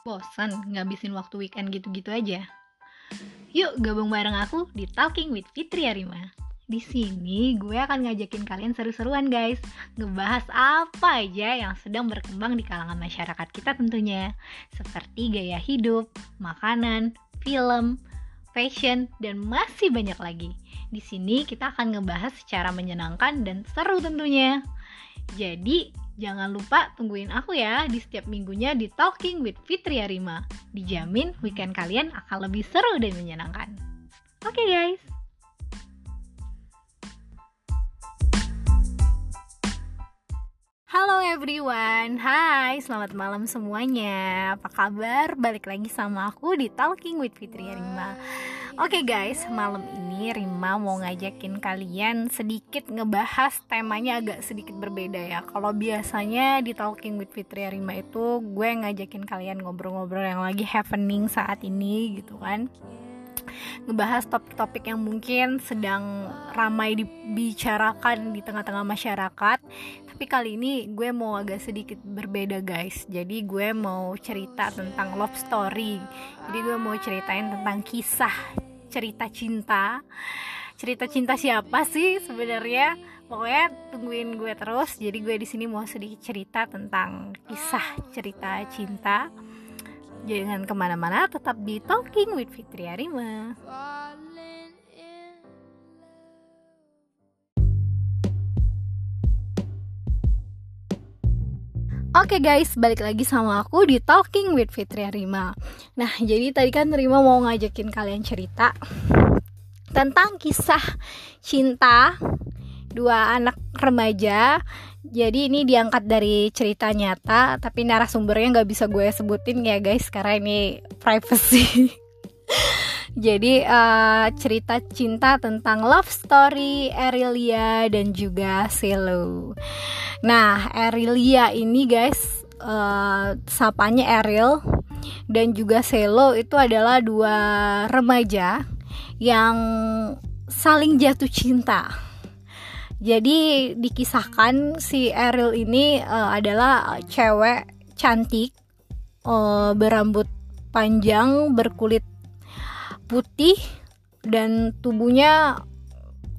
Bosan ngabisin waktu weekend gitu-gitu aja? Yuk gabung bareng aku di Talking with Fitri Arima. Di sini gue akan ngajakin kalian seru-seruan guys, ngebahas apa aja yang sedang berkembang di kalangan masyarakat kita tentunya, seperti gaya hidup, makanan, film, fashion, dan masih banyak lagi. Di sini kita akan ngebahas secara menyenangkan dan seru tentunya. Jadi, jangan lupa tungguin aku ya di setiap minggunya di Talking with Fitri Arima. Dijamin weekend kalian akan lebih seru dan menyenangkan. Oke okay, guys. Halo everyone, hai selamat malam semuanya Apa kabar? Balik lagi sama aku di Talking with Fitri Arima Oke okay guys, malam ini Rima mau ngajakin kalian sedikit ngebahas temanya agak sedikit berbeda ya. Kalau biasanya di Talking with Fitri Rima itu gue ngajakin kalian ngobrol-ngobrol yang lagi happening saat ini gitu kan. Ngebahas topik-topik yang mungkin sedang ramai dibicarakan di tengah-tengah masyarakat tapi kali ini gue mau agak sedikit berbeda guys. Jadi gue mau cerita tentang love story. Jadi gue mau ceritain tentang kisah cerita cinta. Cerita cinta siapa sih sebenarnya? Pokoknya tungguin gue terus. Jadi gue di sini mau sedikit cerita tentang kisah cerita cinta. Jangan ke mana-mana tetap di Talking with Fitri Arima Oke okay guys, balik lagi sama aku di Talking with Fitri Rima. Nah, jadi tadi kan Rima mau ngajakin kalian cerita tentang kisah cinta dua anak remaja. Jadi ini diangkat dari cerita nyata, tapi narasumbernya nggak bisa gue sebutin ya guys, karena ini privacy. Jadi uh, cerita cinta tentang love story Erilia dan juga Selo. Nah, Erilia ini guys, uh, sapanya Eril dan juga Selo itu adalah dua remaja yang saling jatuh cinta. Jadi dikisahkan si Eril ini uh, adalah cewek cantik, uh, berambut panjang, berkulit putih dan tubuhnya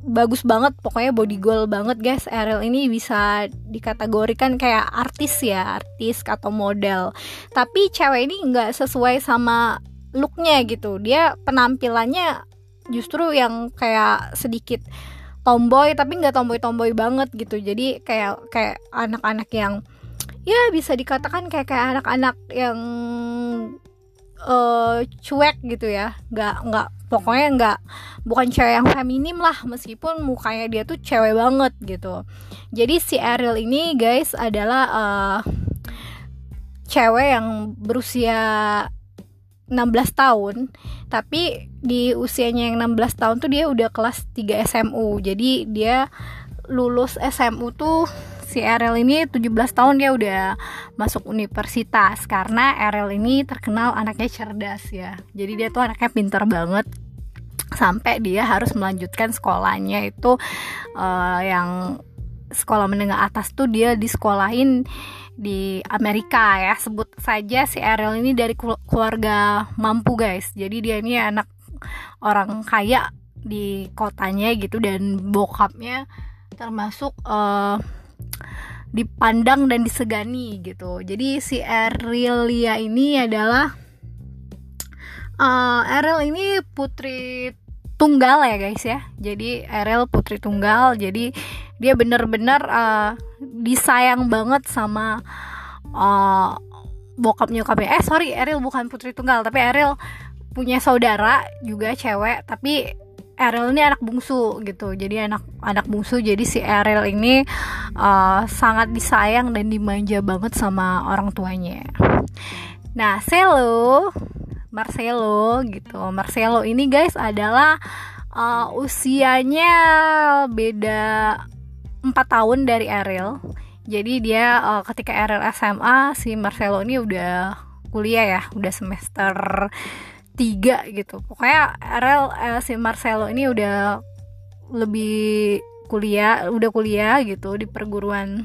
bagus banget pokoknya body goal banget guys. Ariel ini bisa dikategorikan kayak artis ya artis atau model. Tapi cewek ini nggak sesuai sama looknya gitu. Dia penampilannya justru yang kayak sedikit tomboy tapi nggak tomboy tomboy banget gitu. Jadi kayak kayak anak-anak yang ya bisa dikatakan kayak kayak anak-anak yang uh, cuek gitu ya. Nggak nggak pokoknya nggak bukan cewek yang feminim lah meskipun mukanya dia tuh cewek banget gitu. Jadi si Ariel ini guys adalah uh, cewek yang berusia 16 tahun. Tapi di usianya yang 16 tahun tuh dia udah kelas 3 SMU jadi dia lulus SMU tuh si Erel ini 17 tahun dia udah masuk universitas karena Erel ini terkenal anaknya cerdas ya. Jadi dia tuh anaknya pinter banget. Sampai dia harus melanjutkan sekolahnya itu uh, yang sekolah menengah atas tuh dia disekolahin di Amerika ya. Sebut saja si Erel ini dari keluarga mampu guys. Jadi dia ini anak orang kaya di kotanya gitu dan bokapnya termasuk uh, dipandang dan disegani gitu. Jadi si Arilia ini adalah uh, Ariel ini putri tunggal ya guys ya. Jadi Ariel putri tunggal. Jadi dia bener-bener uh, disayang banget sama uh, bokap nyokapnya. Eh sorry Ariel bukan putri tunggal tapi Ariel punya saudara juga cewek. Tapi Ariel ini anak bungsu gitu. Jadi anak anak bungsu jadi si Ariel ini uh, sangat disayang dan dimanja banget sama orang tuanya. Nah Selo Marcelo gitu. Marcelo ini guys adalah uh, usianya beda 4 tahun dari Ariel jadi dia uh, ketika Ariel SMA si Marcelo ini udah kuliah ya udah semester tiga gitu. Pokoknya Rel eh, si Marcelo ini udah lebih kuliah udah kuliah gitu di perguruan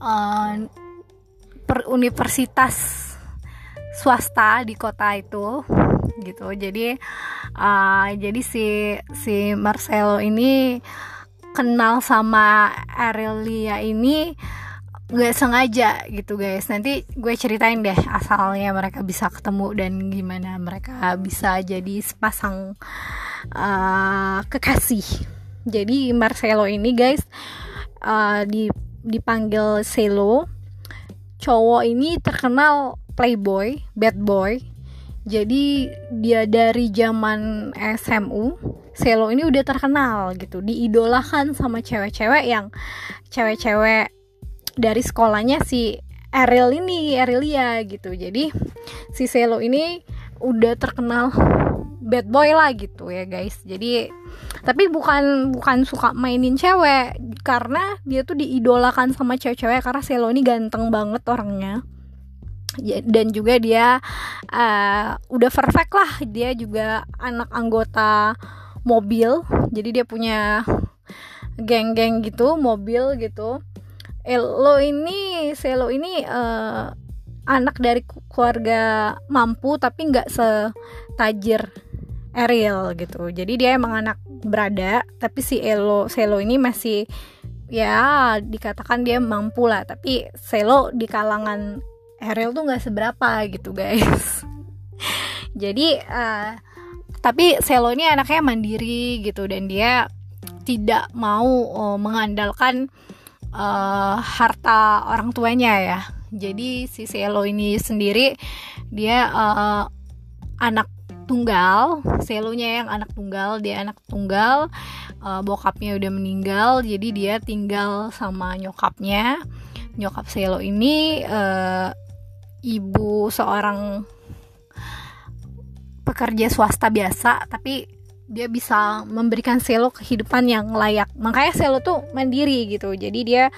uh, per universitas swasta di kota itu gitu. Jadi uh, jadi si si Marcelo ini kenal sama Aurelia ini gak sengaja gitu guys. Nanti gue ceritain deh asalnya mereka bisa ketemu dan gimana mereka bisa jadi sepasang uh, kekasih. Jadi Marcelo ini guys uh, di dipanggil Celo. Cowok ini terkenal playboy bad boy. Jadi dia dari zaman SMU Selo ini udah terkenal gitu diidolakan sama cewek-cewek yang cewek-cewek dari sekolahnya si Ariel ini Arilia gitu. Jadi si Selo ini udah terkenal bad boy lah gitu ya guys. Jadi tapi bukan bukan suka mainin cewek. Karena dia tuh diidolakan sama cewek-cewek karena Selo ini ganteng banget orangnya. Dan juga dia uh, udah perfect lah. Dia juga anak anggota mobil. Jadi dia punya geng-geng gitu mobil gitu Elo ini Selo ini uh, anak dari keluarga mampu tapi nggak setajir Ariel gitu. Jadi dia emang anak berada tapi si Elo Selo ini masih ya dikatakan dia mampu lah. Tapi Selo di kalangan Ariel tuh nggak seberapa gitu guys. Jadi uh, tapi Selo ini anaknya mandiri gitu dan dia tidak mau uh, mengandalkan uh, harta orang tuanya ya. Jadi si Selo ini sendiri dia uh, anak tunggal. Selonya yang anak tunggal dia anak tunggal. Uh, bokapnya udah meninggal jadi dia tinggal sama nyokapnya. Nyokap Selo ini uh, ibu seorang pekerja swasta biasa tapi dia bisa memberikan Selo kehidupan yang layak. Makanya Selo tuh mandiri gitu. Jadi dia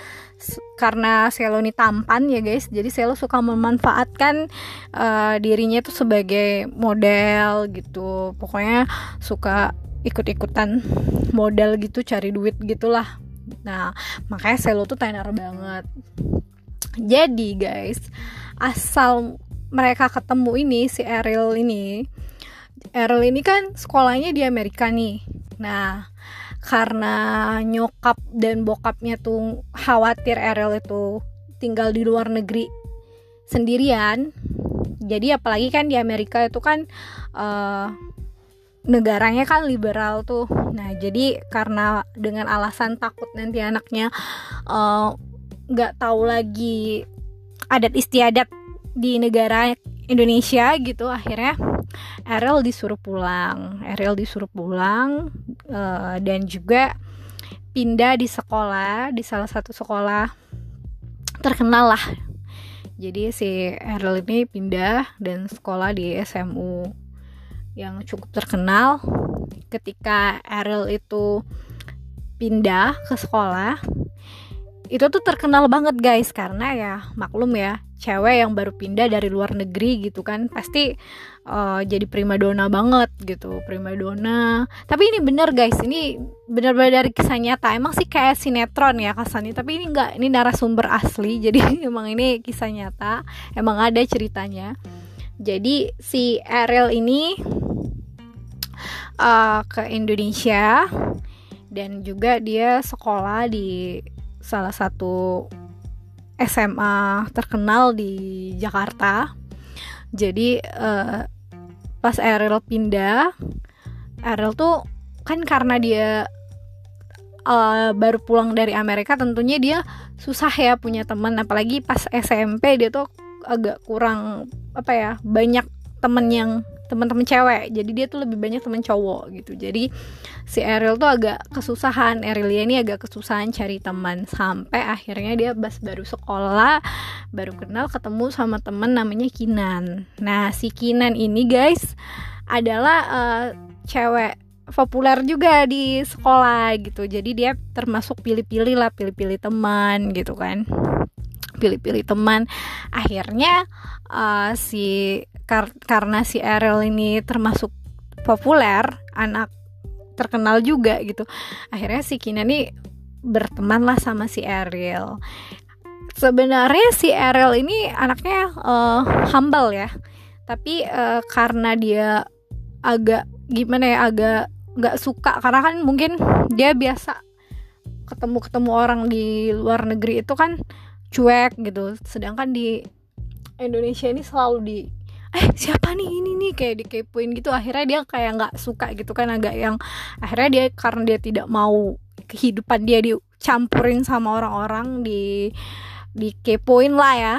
karena Selo ini tampan ya guys jadi Selo suka memanfaatkan uh, dirinya tuh sebagai model gitu. Pokoknya suka ikut-ikutan model gitu cari duit gitulah. Nah makanya Selo tuh tenar banget. Jadi guys asal mereka ketemu ini si Ariel ini Errol ini kan sekolahnya di Amerika nih. Nah, karena nyokap dan bokapnya tuh khawatir Errol itu tinggal di luar negeri sendirian. Jadi apalagi kan di Amerika itu kan uh, negaranya kan liberal tuh. Nah, jadi karena dengan alasan takut nanti anaknya eh, nggak uh, tahu lagi adat istiadat di negara Indonesia gitu akhirnya Ariel disuruh pulang. Ariel disuruh pulang uh, dan juga pindah di sekolah di salah satu sekolah terkenal lah. Jadi si Ariel ini pindah dan sekolah di SMU yang cukup terkenal. Ketika Ariel itu pindah ke sekolah itu tuh terkenal banget guys. Karena ya maklum ya cewek yang baru pindah dari luar negeri gitu kan pasti uh, jadi primadona banget gitu primadona tapi ini bener guys. Ini bener-bener dari kisah nyata. Emang sih kayak sinetron ya kesannya. Tapi ini enggak ini narasumber asli. Jadi emang ini kisah nyata. Emang ada ceritanya. Jadi si Ariel ini uh, ke Indonesia. Dan juga dia sekolah di salah satu SMA terkenal di Jakarta. Jadi uh, pas Ariel pindah, Ariel tuh kan karena dia uh, baru pulang dari Amerika, tentunya dia susah ya punya teman. Apalagi pas SMP dia tuh agak kurang apa ya banyak temen yang teman-teman cewek. Jadi dia tuh lebih banyak teman cowok gitu. Jadi si Ariel tuh agak kesusahan. Ariel ini agak kesusahan cari teman. Sampai akhirnya dia pas baru sekolah baru kenal ketemu sama temen namanya Kinan. Nah si Kinan ini guys adalah uh, cewek populer juga di sekolah gitu. Jadi dia termasuk pilih-pilih lah pilih-pilih teman gitu kan pilih-pilih teman. Akhirnya uh, si kar karena si Ariel ini termasuk populer anak terkenal juga gitu akhirnya si Kina nih berteman lah sama si Ariel sebenarnya si Ariel ini anaknya uh, humble ya. Tapi uh, karena dia agak gimana ya agak nggak suka karena kan mungkin dia biasa ketemu ketemu orang di luar negeri itu kan cuek gitu. Sedangkan di Indonesia ini selalu di eh siapa nih ini nih? Kayak dikepoin gitu. Akhirnya dia kayak nggak suka gitu kan agak yang akhirnya dia karena dia tidak mau kehidupan dia dicampurin sama orang-orang di dikepoin lah ya.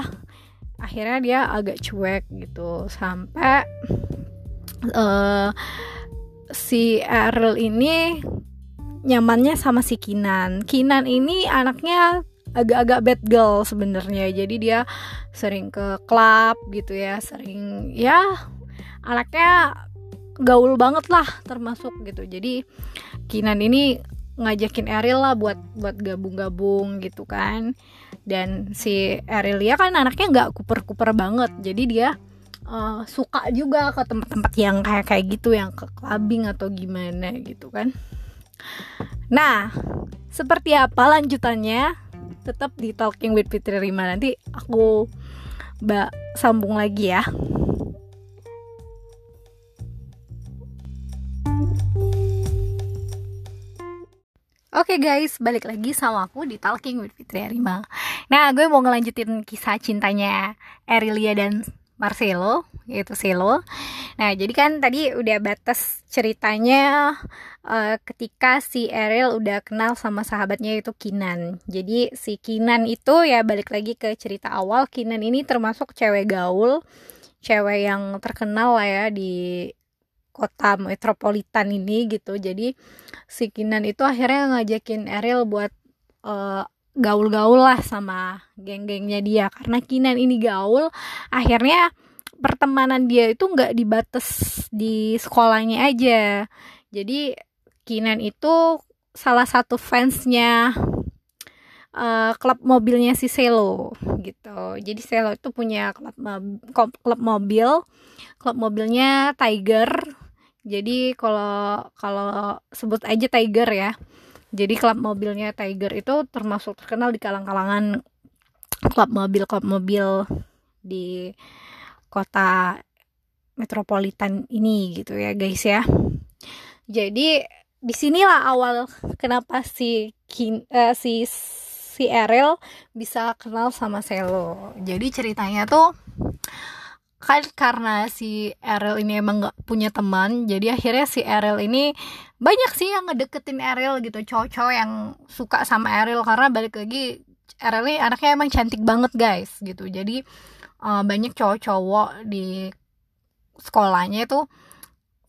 Akhirnya dia agak cuek gitu. Sampai uh, si Errol ini nyamannya sama si Kinan. Kinan ini anaknya agak-agak bad girl sebenarnya. Jadi dia sering ke klub gitu ya sering ya anaknya gaul banget lah termasuk gitu. Jadi Kinan ini ngajakin Eril lah buat buat gabung-gabung gitu kan. Dan si Arilia kan anaknya nggak kuper-kuper banget. Jadi dia uh, suka juga ke tempat-tempat yang kayak kayak gitu yang ke clubbing atau gimana gitu kan. Nah seperti apa lanjutannya tetap di Talking with Fitri Rima nanti aku mbak sambung lagi ya Oke okay guys, balik lagi sama aku di Talking with Fitri Arima. Nah, gue mau ngelanjutin kisah cintanya Erilia dan Marcelo, yaitu Selo. Nah, jadi kan tadi udah batas ceritanya uh, ketika si Eril udah kenal sama sahabatnya itu Kinan. Jadi si Kinan itu ya balik lagi ke cerita awal, Kinan ini termasuk cewek gaul, cewek yang terkenal lah ya di kota metropolitan ini gitu jadi si Kinan itu akhirnya ngajakin Eril buat uh, gaul-gaul lah sama geng-gengnya dia. Karena Kinan ini gaul akhirnya pertemanan dia itu nggak dibatas di sekolahnya aja. Jadi Kinan itu salah satu fansnya uh, klub mobilnya si Selo gitu. Jadi Selo itu punya klub, klub mobil. Klub mobilnya Tiger. Jadi kalau kalau sebut aja Tiger ya jadi klub mobilnya Tiger itu termasuk terkenal di kalang-kalangan klub mobil klub mobil di kota metropolitan ini gitu ya guys ya. Jadi di sinilah awal kenapa si Kin, uh, si si Erel bisa kenal sama Selo. Jadi ceritanya tuh kan karena si Erel ini emang gak punya teman jadi akhirnya si Erel ini banyak sih yang ngedeketin Erel gitu cowok-cowok yang suka sama Erel karena balik lagi Erel ini anaknya emang cantik banget guys gitu. Jadi uh, banyak cowok-cowok di sekolahnya itu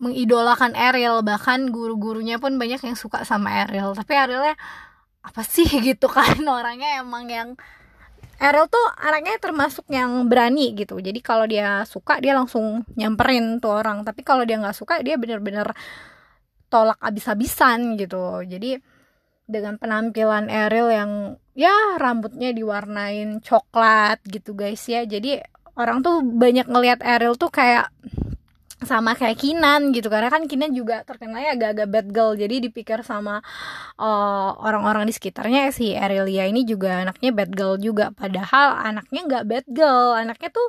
mengidolakan Erel bahkan guru-gurunya pun banyak yang suka sama Erel tapi Erelnya apa sih? gitu kan. Orangnya emang yang Errol tuh anaknya termasuk yang berani gitu. Jadi kalau dia suka dia langsung nyamperin tuh orang. Tapi kalau dia nggak suka dia bener-bener tolak abis-abisan gitu. Jadi dengan penampilan Errol yang ya rambutnya diwarnain coklat gitu guys ya. Jadi orang tuh banyak ngelihat Errol tuh kayak sama kayak Kinan gitu. Karena kan Kinan juga terkenalnya agak-agak bad girl. Jadi dipikir sama eh, orang-orang di sekitarnya si Arilia ini juga anaknya bad girl juga. Padahal anaknya nggak bad girl. Anaknya tuh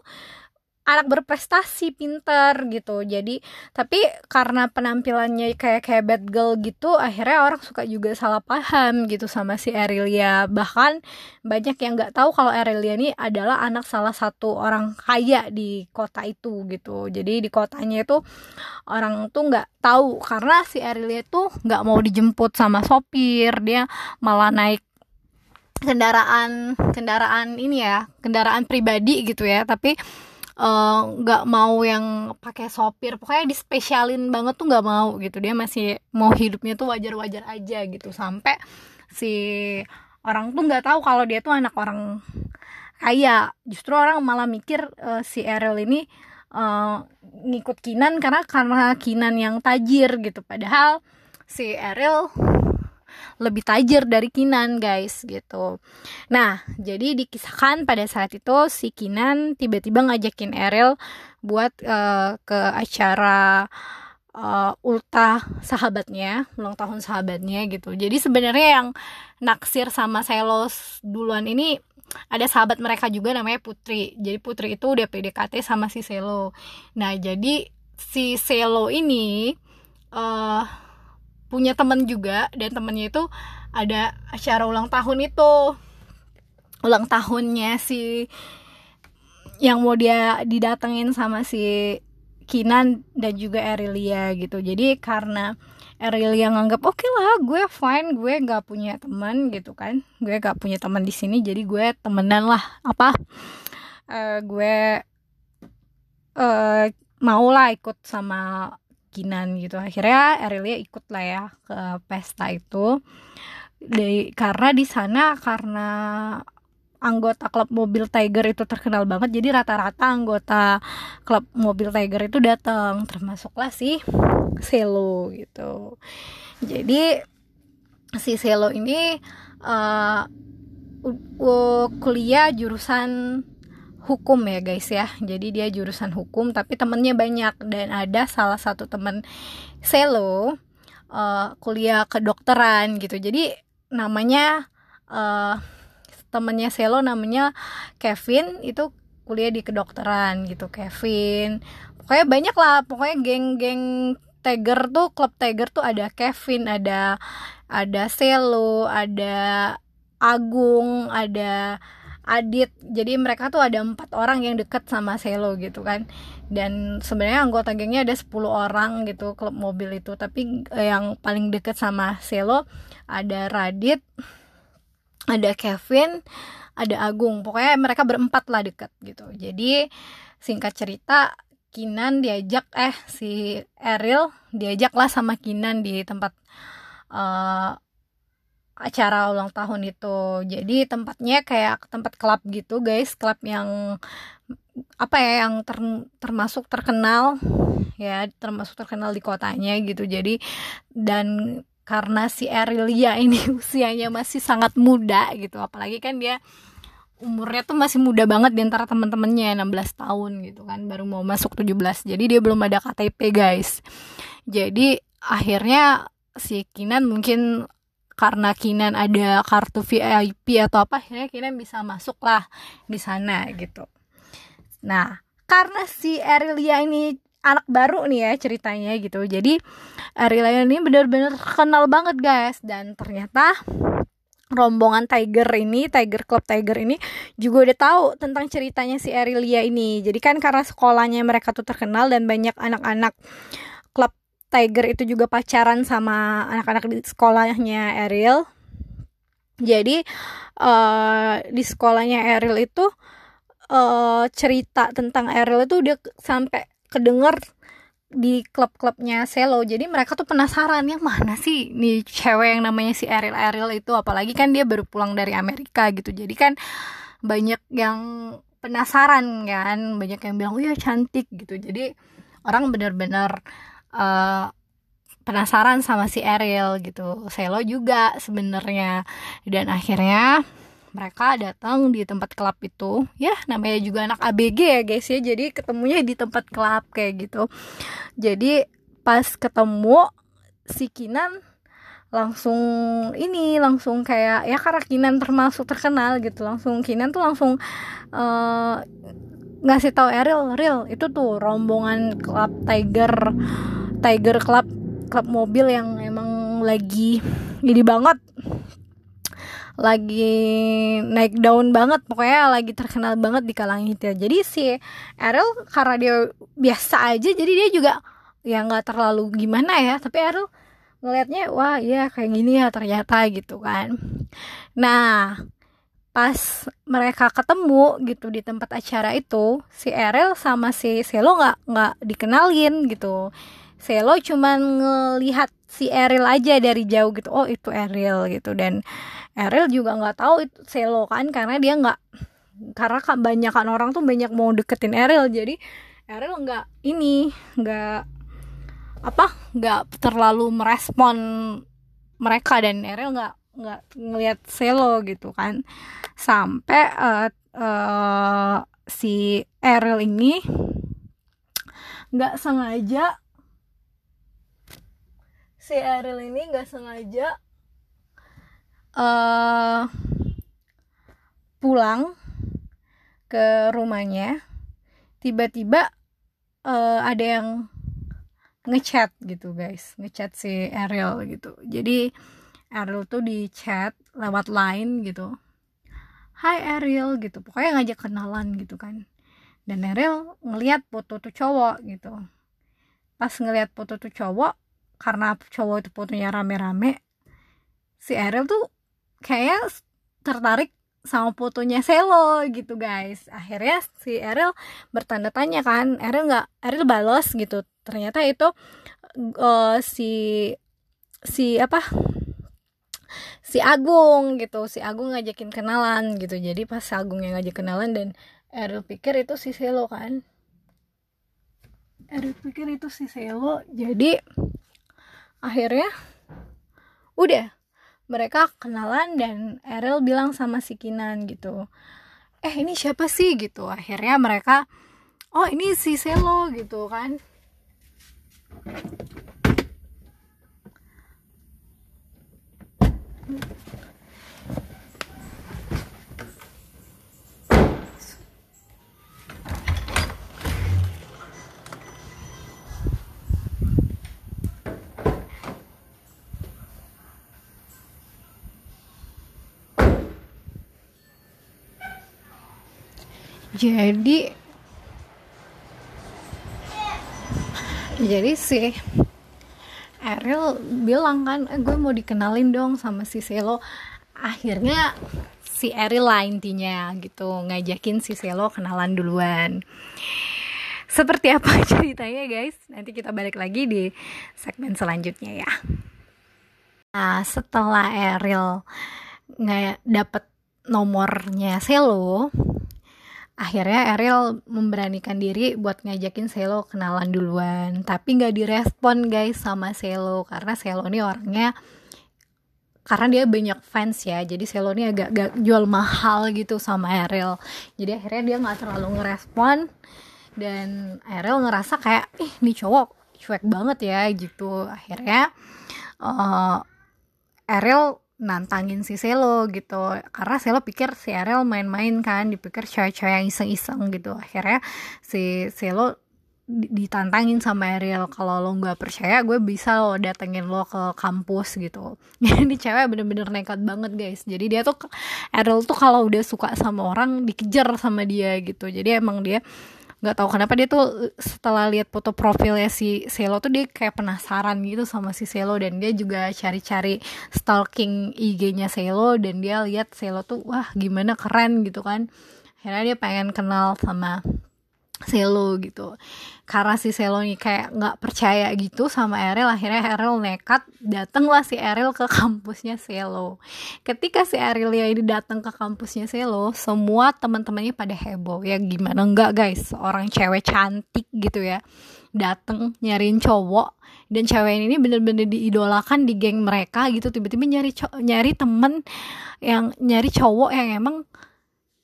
anak berprestasi pinter gitu. Jadi tapi karena penampilannya kayak kayak bad girl gitu akhirnya orang suka juga salah paham gitu sama si Arilia bahkan banyak yang nggak tahu kalau Arilia ini adalah anak salah satu orang kaya di kota itu gitu. Jadi di kotanya itu orang tuh nggak tahu. Karena si Arilia itu nggak mau dijemput sama sopir. Dia malah naik kendaraan kendaraan ini ya kendaraan pribadi gitu ya. Tapi nggak uh, mau yang pakai sopir. Pokoknya dispesialin banget tuh nggak mau gitu. Dia masih mau hidupnya tuh wajar-wajar aja gitu. Sampai si orang tuh nggak tahu kalau dia tuh anak orang kaya. Justru orang malah mikir uh, si Errol ini uh, ngikut Kinan karena karena Kinan yang tajir gitu. Padahal si Errol lebih tajir dari Kinan guys gitu. Nah jadi dikisahkan pada saat itu si Kinan tiba-tiba ngajakin Erel buat uh, ke acara uh, ulta sahabatnya ulang tahun sahabatnya gitu. Jadi sebenarnya yang naksir sama Selos duluan ini ada sahabat mereka juga namanya Putri. Jadi Putri itu udah PDKT sama si Selo. Nah jadi si Selo ini uh, punya temen juga dan temennya itu ada acara ulang tahun itu. Ulang tahunnya si yang mau dia didatengin sama si Kinan dan juga Erilia gitu. Jadi karena Erilia nganggap oke okay lah gue fine gue nggak punya teman gitu kan. Gue nggak punya teman di sini jadi gue temenan lah. Apa uh, gue uh, mau lah ikut sama Kinan gitu. Akhirnya Erilia ikut lah ya ke pesta itu. Dari karena di sana karena anggota klub mobil Tiger itu terkenal banget jadi rata-rata anggota klub mobil Tiger itu datang termasuklah si Selo gitu. Jadi si Selo ini uh, kuliah jurusan hukum ya guys ya. Jadi dia jurusan hukum tapi temennya banyak. Dan ada salah satu temen Selo uh, kuliah kedokteran gitu. Jadi namanya uh, temennya Selo namanya Kevin itu kuliah di kedokteran gitu. Kevin. Pokoknya banyak lah. Pokoknya geng-geng Tiger tuh klub Tiger tuh ada Kevin ada ada Selo ada Agung ada Adit. Jadi mereka tuh ada empat orang yang deket sama Selo gitu kan. Dan sebenarnya anggota gengnya ada 10 orang gitu klub mobil itu. Tapi yang paling deket sama Selo ada Radit ada Kevin ada Agung. Pokoknya mereka berempat lah deket gitu. Jadi singkat cerita Kinan diajak eh si Eril diajak lah sama Kinan di tempat uh, acara ulang tahun itu. Jadi tempatnya kayak tempat klub gitu guys. Klub yang apa ya yang ter, termasuk terkenal. Ya termasuk terkenal di kotanya gitu. Jadi dan karena si Erilia ini usianya masih sangat muda gitu. Apalagi kan dia umurnya tuh masih muda banget di antara teman-temannya 16 tahun gitu kan. Baru mau masuk 17 jadi dia belum ada KTP guys. Jadi akhirnya si Kinan mungkin karena Kinan ada kartu VIP atau apa akhirnya Kinan bisa masuk lah di sana gitu. Nah karena si Erilia ini anak baru nih ya ceritanya gitu. Jadi Ariel ini benar-benar kenal banget guys. Dan ternyata rombongan Tiger ini, Tiger Club Tiger ini juga udah tahu tentang ceritanya si Arilia ini. Jadi kan karena sekolahnya mereka tuh terkenal dan banyak anak-anak Tiger itu juga pacaran sama anak-anak di sekolahnya Ariel. Jadi uh, di sekolahnya Ariel itu uh, cerita tentang Ariel itu udah sampai kedenger di klub-klubnya Selo. Jadi mereka tuh penasaran yang mana sih nih cewek yang namanya si Ariel Ariel itu? Apalagi kan dia baru pulang dari Amerika gitu. Jadi kan banyak yang penasaran kan banyak yang bilang oh ya cantik gitu. Jadi orang benar-benar uh, penasaran sama si Ariel gitu. Selo juga sebenarnya. Dan akhirnya mereka datang di tempat klub itu. Ya namanya juga anak ABG ya guys ya. Jadi ketemunya di tempat klub kayak gitu. Jadi pas ketemu si Kinan langsung ini langsung kayak ya karena Kinan termasuk terkenal gitu. Langsung Kinan tuh langsung uh, ngasih tahu Ariel Ariel itu tuh rombongan klub Tiger Tiger Club klub mobil yang emang lagi ini banget lagi naik daun banget pokoknya lagi terkenal banget di kalangan itu. Jadi si Ariel karena dia biasa aja jadi dia juga ya nggak terlalu gimana ya tapi Ariel ngelihatnya wah iya kayak gini ya ternyata gitu kan. Nah pas mereka ketemu gitu di tempat acara itu si Ariel sama si Selo nggak nggak dikenalin gitu. Selo cuman ngelihat si Ariel aja dari jauh gitu oh itu Ariel gitu. Dan Ariel juga nggak tahu itu Selo kan karena dia nggak karena kebanyakan orang tuh banyak mau deketin Ariel jadi Ariel nggak ini nggak apa nggak terlalu merespon mereka dan Ariel nggak nggak ngelihat Selo gitu kan. Sampai uh, uh, si Ariel ini nggak sengaja si Ariel ini nggak sengaja uh, pulang ke rumahnya. Tiba-tiba uh, ada yang ngechat gitu guys. Ngechat si Ariel gitu. Jadi Ariel tuh di chat lewat line gitu. Hai Ariel gitu. Pokoknya ngajak kenalan gitu kan. Dan Ariel ngeliat foto tuh cowok gitu. Pas ngeliat foto tuh cowok karena cowok itu fotonya rame-rame si Ariel tuh kayak tertarik sama fotonya Selo gitu guys. Akhirnya si Ariel bertanda tanya kan Ariel nggak Ariel balas gitu. Ternyata itu uh, si si apa si Agung gitu si Agung ngajakin kenalan gitu. Jadi pas Agung yang ngajak kenalan dan Ariel pikir itu si Selo kan. Ariel pikir itu si Selo jadi akhirnya udah mereka kenalan dan Ariel bilang sama si Kinan gitu eh ini siapa sih? gitu. Akhirnya mereka oh ini si Selo gitu kan jadi jadi sih Ariel bilang kan eh, gue mau dikenalin dong sama si Selo akhirnya si Ariel lah intinya gitu ngajakin si Selo kenalan duluan. Seperti apa ceritanya guys? Nanti kita balik lagi di segmen selanjutnya ya. Nah setelah Ariel nggak dapet nomornya Selo akhirnya Ariel memberanikan diri buat ngajakin Selo kenalan duluan. Tapi nggak direspon guys sama Selo. Karena Selo ini orangnya karena dia banyak fans ya. Jadi Selo ini agak, agak jual mahal gitu sama Ariel jadi akhirnya dia nggak terlalu ngerespon. Dan Ariel ngerasa kayak ih nih cowok cuek banget ya gitu. Akhirnya uh, Ariel nantangin si Selo gitu. Karena Selo pikir si Ariel main-main kan dipikir cewek-cewek yang iseng-iseng gitu. Akhirnya si Selo ditantangin sama Ariel kalau lo nggak percaya gue bisa lo datengin lo ke kampus gitu. Jadi cewek bener-bener nekat banget guys. Jadi dia tuh Ariel tuh kalau udah suka sama orang dikejar sama dia gitu. Jadi emang dia nggak tahu kenapa dia tuh setelah lihat foto profilnya si Selo tuh dia kayak penasaran gitu sama si Selo dan dia juga cari-cari stalking IG-nya Selo dan dia lihat Selo tuh wah gimana keren gitu kan. Akhirnya dia pengen kenal sama Selo gitu. Karena si Selo nih kayak nggak percaya gitu sama Erel akhirnya Erel nekat datanglah si Erel ke kampusnya Selo. Ketika si Erel ya ini datang ke kampusnya Selo semua teman-temannya pada heboh. Ya gimana enggak guys? Seorang cewek cantik gitu ya. Dateng nyariin cowok. Dan cewek ini bener-bener diidolakan di geng mereka gitu. Tiba-tiba nyari nyari temen yang nyari cowok yang emang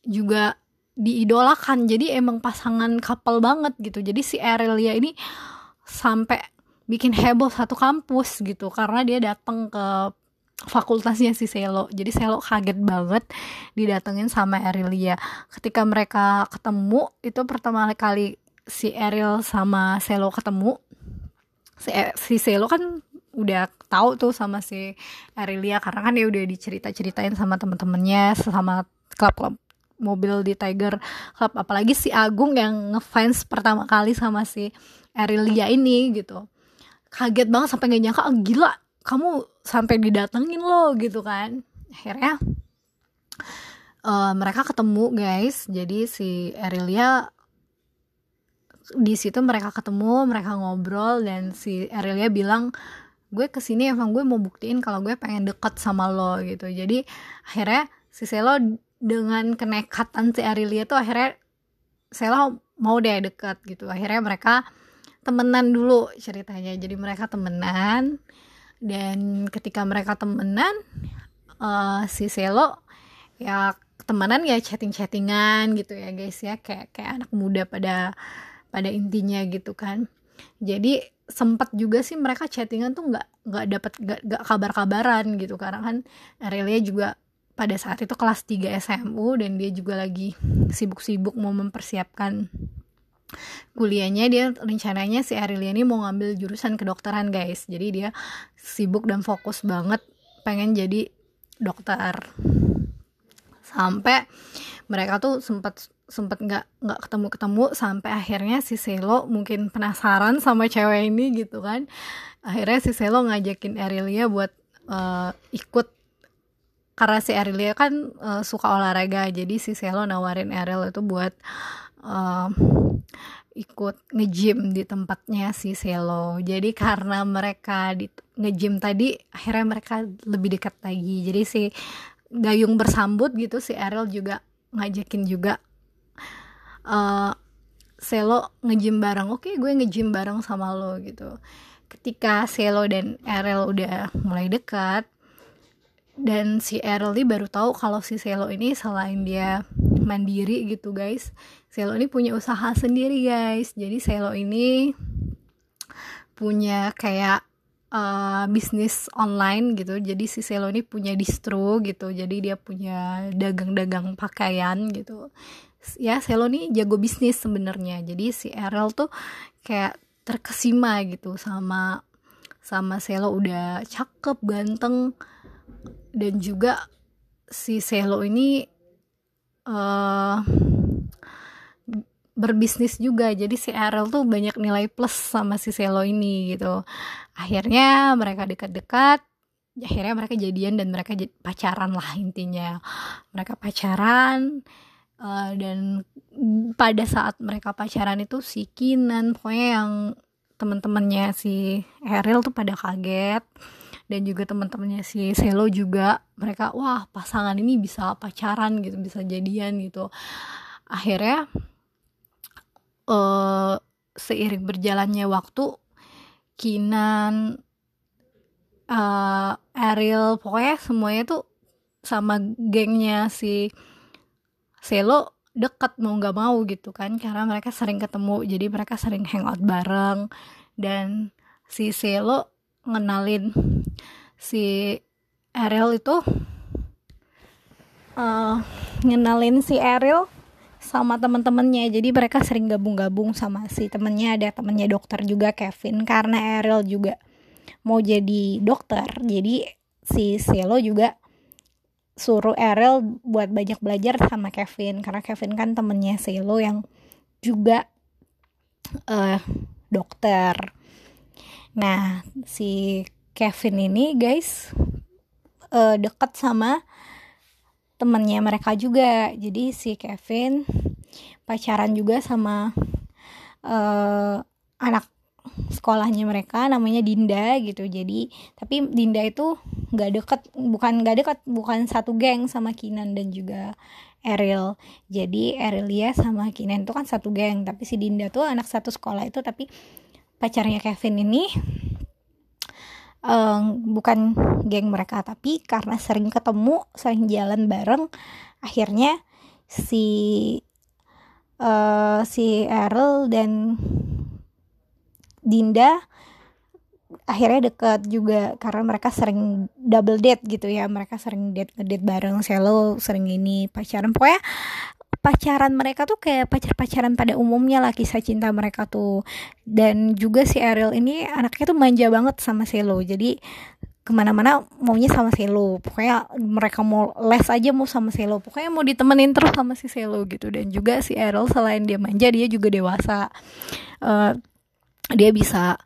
juga diidolakan. Jadi emang pasangan couple banget gitu. Jadi si Aurelia ini sampai bikin heboh satu kampus gitu. Karena dia datang ke fakultasnya si Selo. Jadi Selo kaget banget didatengin sama Aurelia ketika mereka ketemu itu pertama kali si Ariel sama Selo ketemu. Si, si Selo kan udah tahu tuh sama si Aurelia karena kan dia udah dicerita-ceritain sama temen-temennya sama klub-klub mobil di Tiger Club apalagi si Agung yang ngefans pertama kali sama si Arilia ini gitu. Kaget banget sampai gak nyangka oh, gila kamu sampai didatengin lo gitu kan. Akhirnya uh, mereka ketemu guys. Jadi si Arilia di situ mereka ketemu mereka ngobrol dan si Arilia bilang gue ke sini emang gue mau buktiin kalau gue pengen deket sama lo gitu. Jadi akhirnya si Selo dengan kenekatan si Arilia tuh akhirnya Sela mau deh dekat gitu. Akhirnya mereka temenan dulu ceritanya. Jadi mereka temenan. Dan ketika mereka temenan uh, si Selo ya temenan ya chatting-chattingan gitu ya guys ya. Kayak kayak anak muda pada pada intinya gitu kan. Jadi sempat juga sih mereka chattingan tuh nggak nggak dapat nggak kabar-kabaran gitu. Karena kan Aurelia juga pada saat itu kelas 3 SMU dan dia juga lagi sibuk-sibuk mau mempersiapkan kuliahnya dia rencananya si Arilia ini mau ngambil jurusan kedokteran guys. Jadi dia sibuk dan fokus banget pengen jadi dokter. Sampai mereka tuh sempat sempat nggak nggak ketemu ketemu sampai akhirnya si Selo mungkin penasaran sama cewek ini gitu kan. Akhirnya si Selo ngajakin Arilia buat uh, ikut karena si Arilia kan uh, suka olahraga jadi si Selo nawarin Ariel itu buat uh, ikut ngejim di tempatnya si Selo. Jadi karena mereka di ngejim tadi akhirnya mereka lebih dekat lagi. Jadi si Dayung bersambut gitu si Ariel juga ngajakin juga uh, Selo ngejim bareng. Oke okay, gue ngejim bareng sama lo gitu. Ketika Selo dan Ariel udah mulai dekat dan si ini baru tahu kalau si Selo ini selain dia mandiri gitu guys Selo ini punya usaha sendiri guys. Jadi Selo ini punya kayak uh, bisnis online gitu. Jadi si Selo ini punya distro gitu. Jadi dia punya dagang-dagang pakaian gitu. Ya Selo ini jago bisnis sebenarnya. Jadi si Errol tuh kayak terkesima gitu sama sama Selo udah cakep ganteng dan juga si Selo ini uh, berbisnis juga. Jadi si Ariel tuh banyak nilai plus sama si Selo ini gitu. Akhirnya mereka dekat-dekat akhirnya mereka jadian dan mereka pacaran lah intinya. Mereka pacaran uh, dan pada saat mereka pacaran itu si Kinan pokoknya yang teman-temannya si Ariel tuh pada kaget dan juga teman-temannya si Selo juga mereka wah pasangan ini bisa pacaran gitu bisa jadian gitu. Akhirnya uh, seiring berjalannya waktu Kinan uh, Ariel pokoknya semuanya tuh sama gengnya si Selo deket mau nggak mau gitu kan karena mereka sering ketemu jadi mereka sering hangout bareng. Dan si Selo ngenalin si Ariel itu uh, ngenalin si Ariel sama teman-temannya jadi mereka sering gabung-gabung sama si temennya. Ada temennya dokter juga Kevin karena Ariel juga mau jadi dokter. Jadi si Selo juga suruh Ariel buat banyak belajar sama Kevin. Karena Kevin kan temennya Selo yang juga uh, dokter Nah, si Kevin ini guys uh, dekat sama temennya mereka juga. Jadi si Kevin pacaran juga sama uh, anak sekolahnya mereka namanya Dinda gitu jadi tapi Dinda itu nggak deket bukan nggak deket bukan satu geng sama Kinan dan juga Eril jadi Erilia sama Kinan itu kan satu geng tapi si Dinda tuh anak satu sekolah itu tapi pacarnya Kevin ini um, bukan geng mereka tapi karena sering ketemu sering jalan bareng akhirnya si uh, si Errol dan Dinda akhirnya deket juga karena mereka sering double date gitu ya. Mereka sering date ngedate bareng selo sering ini pacaran. Pokoknya pacaran mereka tuh kayak pacar-pacaran pada umumnya lah kisah cinta mereka tuh. Dan juga si Ariel ini anaknya tuh manja banget sama Selo jadi ke mana-mana maunya sama Selo pokoknya mereka mau les aja mau sama Selo pokoknya mau ditemenin terus sama si Selo gitu. Dan juga si Ariel selain dia manja dia juga dewasa. Uh, dia bisa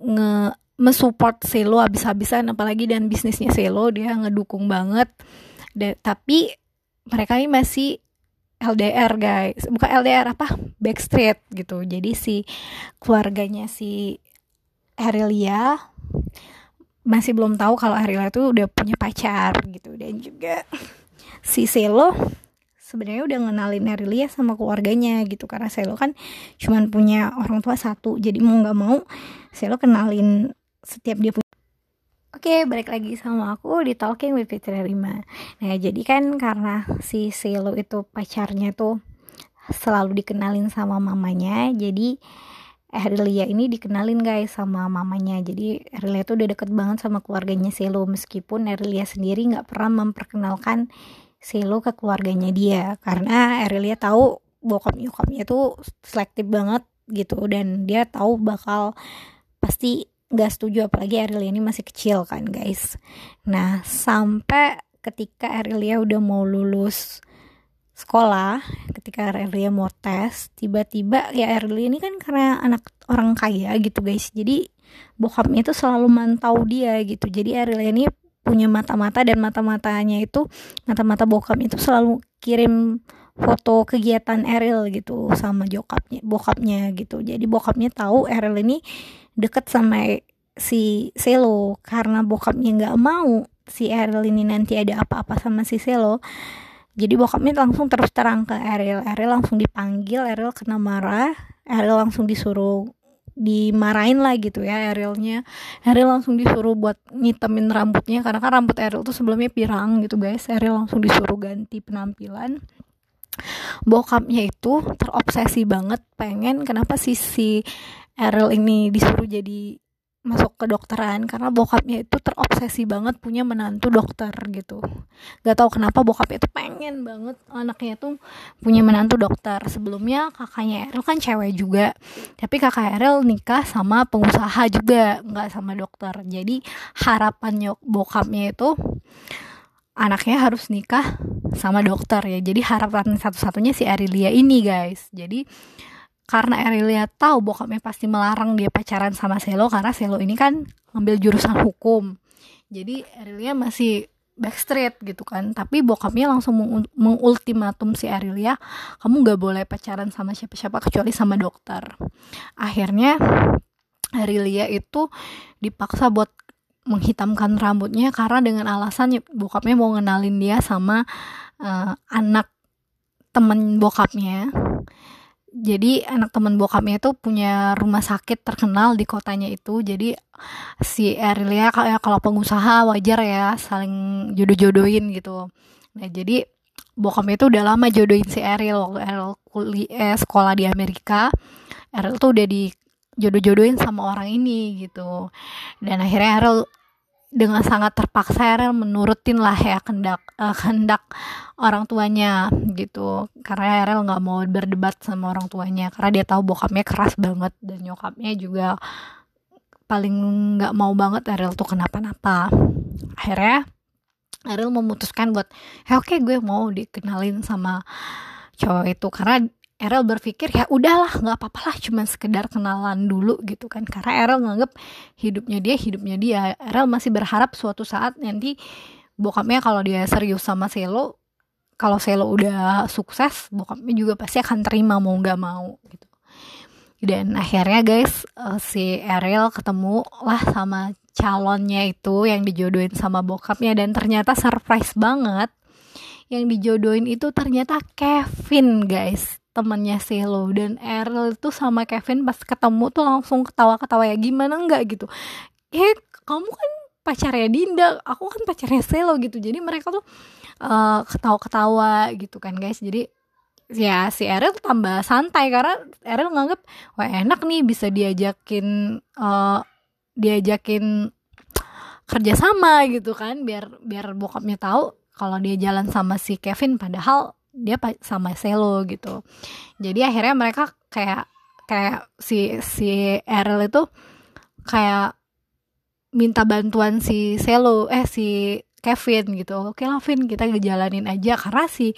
nge mensupport Selo habis-habisan apalagi dan bisnisnya Selo dia ngedukung banget. De, tapi mereka ini masih LDR guys. Bukan LDR apa? Backstreet gitu. Jadi si keluarganya si Arilia masih belum tahu kalau Arilia itu udah punya pacar gitu. Dan juga si Selo sebenarnya udah ngenalin Arilia sama keluarganya gitu. Karena Selo kan cuman punya orang tua satu. Jadi mau nggak mau Selo kenalin setiap dia punya Oke, balik lagi sama aku di Talking with Fitri Rima. Nah, jadi kan karena si Selo itu pacarnya tuh selalu dikenalin sama mamanya, jadi Erlia ini dikenalin guys sama mamanya jadi Erlia tuh udah deket banget sama keluarganya Selo meskipun Erlia sendiri nggak pernah memperkenalkan Selo ke keluarganya dia karena Erlia tahu bokap nyokapnya tuh selektif banget gitu dan dia tahu bakal pasti gak setuju apalagi Arilia ini masih kecil kan guys. Nah sampai ketika Arilia udah mau lulus sekolah ketika Arilia mau tes tiba-tiba ya Arilia ini kan karena anak orang kaya gitu guys. Jadi bokapnya itu selalu mantau dia gitu. Jadi Arilia ini punya mata-mata dan mata-matanya itu mata-mata bokapnya itu selalu kirim foto kegiatan Eril gitu sama jokapnya bokapnya gitu. Jadi bokapnya tahu Eril ini deket sama si Selo. Karena bokapnya nggak mau si Eril ini nanti ada apa-apa sama si Selo jadi bokapnya langsung terus terang ke Eril. Eril langsung dipanggil Eril kena marah Eril langsung disuruh dimarahin lah gitu ya Erilnya. Eril langsung disuruh buat nyitemin rambutnya karena kan rambut Eril tuh sebelumnya pirang gitu guys. Eril langsung disuruh ganti penampilan bokapnya itu terobsesi banget pengen kenapa sih si Errol ini disuruh jadi masuk ke dokteran karena bokapnya itu terobsesi banget punya menantu dokter gitu. Gak tau kenapa bokapnya itu pengen banget anaknya tuh punya menantu dokter. Sebelumnya kakaknya Errol kan cewek juga tapi kakak Errol nikah sama pengusaha juga nggak sama dokter. Jadi harapannya bokapnya itu anaknya harus nikah sama dokter ya. Jadi harapan satu-satunya si Arilia ini guys. Jadi karena Arilia tahu bokapnya pasti melarang dia pacaran sama Selo karena Selo ini kan ngambil jurusan hukum. Jadi Arilia masih backstreet gitu kan. Tapi bokapnya langsung meng mengultimatum si Arilia kamu gak boleh pacaran sama siapa-siapa kecuali sama dokter. Akhirnya Arilia itu dipaksa buat menghitamkan rambutnya karena dengan alasan bokapnya mau ngenalin dia sama uh, anak temen bokapnya. Jadi anak temen bokapnya itu punya rumah sakit terkenal di kotanya itu. Jadi si Erilia kayak kalau pengusaha wajar ya saling jodoh-jodohin gitu. Nah jadi bokapnya itu udah lama jodohin si Eril waktu Eril kuliah eh, sekolah di Amerika. Eril tuh udah di jodoh-jodohin sama orang ini gitu. Dan akhirnya Errol dengan sangat terpaksa Errol menurutin lah ya kendak uh, kendak orang tuanya gitu. Karena Errol nggak mau berdebat sama orang tuanya karena dia tahu bokapnya keras banget dan nyokapnya juga paling nggak mau banget Errol tuh kenapa-napa. Akhirnya Errol memutuskan buat ya oke okay, gue mau dikenalin sama cowok itu. Karena Erel berpikir ya udahlah nggak apa-apa lah cuman sekedar kenalan dulu gitu kan. Karena Erel nganggep hidupnya dia hidupnya dia. Erel masih berharap suatu saat nanti bokapnya kalau dia serius sama Selo kalau Selo udah sukses bokapnya juga pasti akan terima mau nggak mau gitu. Dan akhirnya guys uh, si Erel ketemu lah sama calonnya itu yang dijodohin sama bokapnya. Dan ternyata surprise banget yang dijodohin itu ternyata Kevin guys temennya Selo dan Errol itu sama Kevin pas ketemu tuh langsung ketawa-ketawa ya gimana enggak gitu. Eh kamu kan pacarnya Dinda aku kan pacarnya Selo gitu. Jadi mereka tuh uh, ketawa-ketawa gitu kan guys. Jadi ya si Errol tambah santai karena Errol nganggep wah enak nih bisa diajakin uh, diajakin kerjasama gitu kan biar biar bokapnya tahu kalau dia jalan sama si Kevin. Padahal dia sama Selo gitu. Jadi akhirnya mereka kayak kayak si si Errol itu kayak minta bantuan si Selo eh si Kevin gitu. Oke lah Vin kita ngejalanin aja. Karena si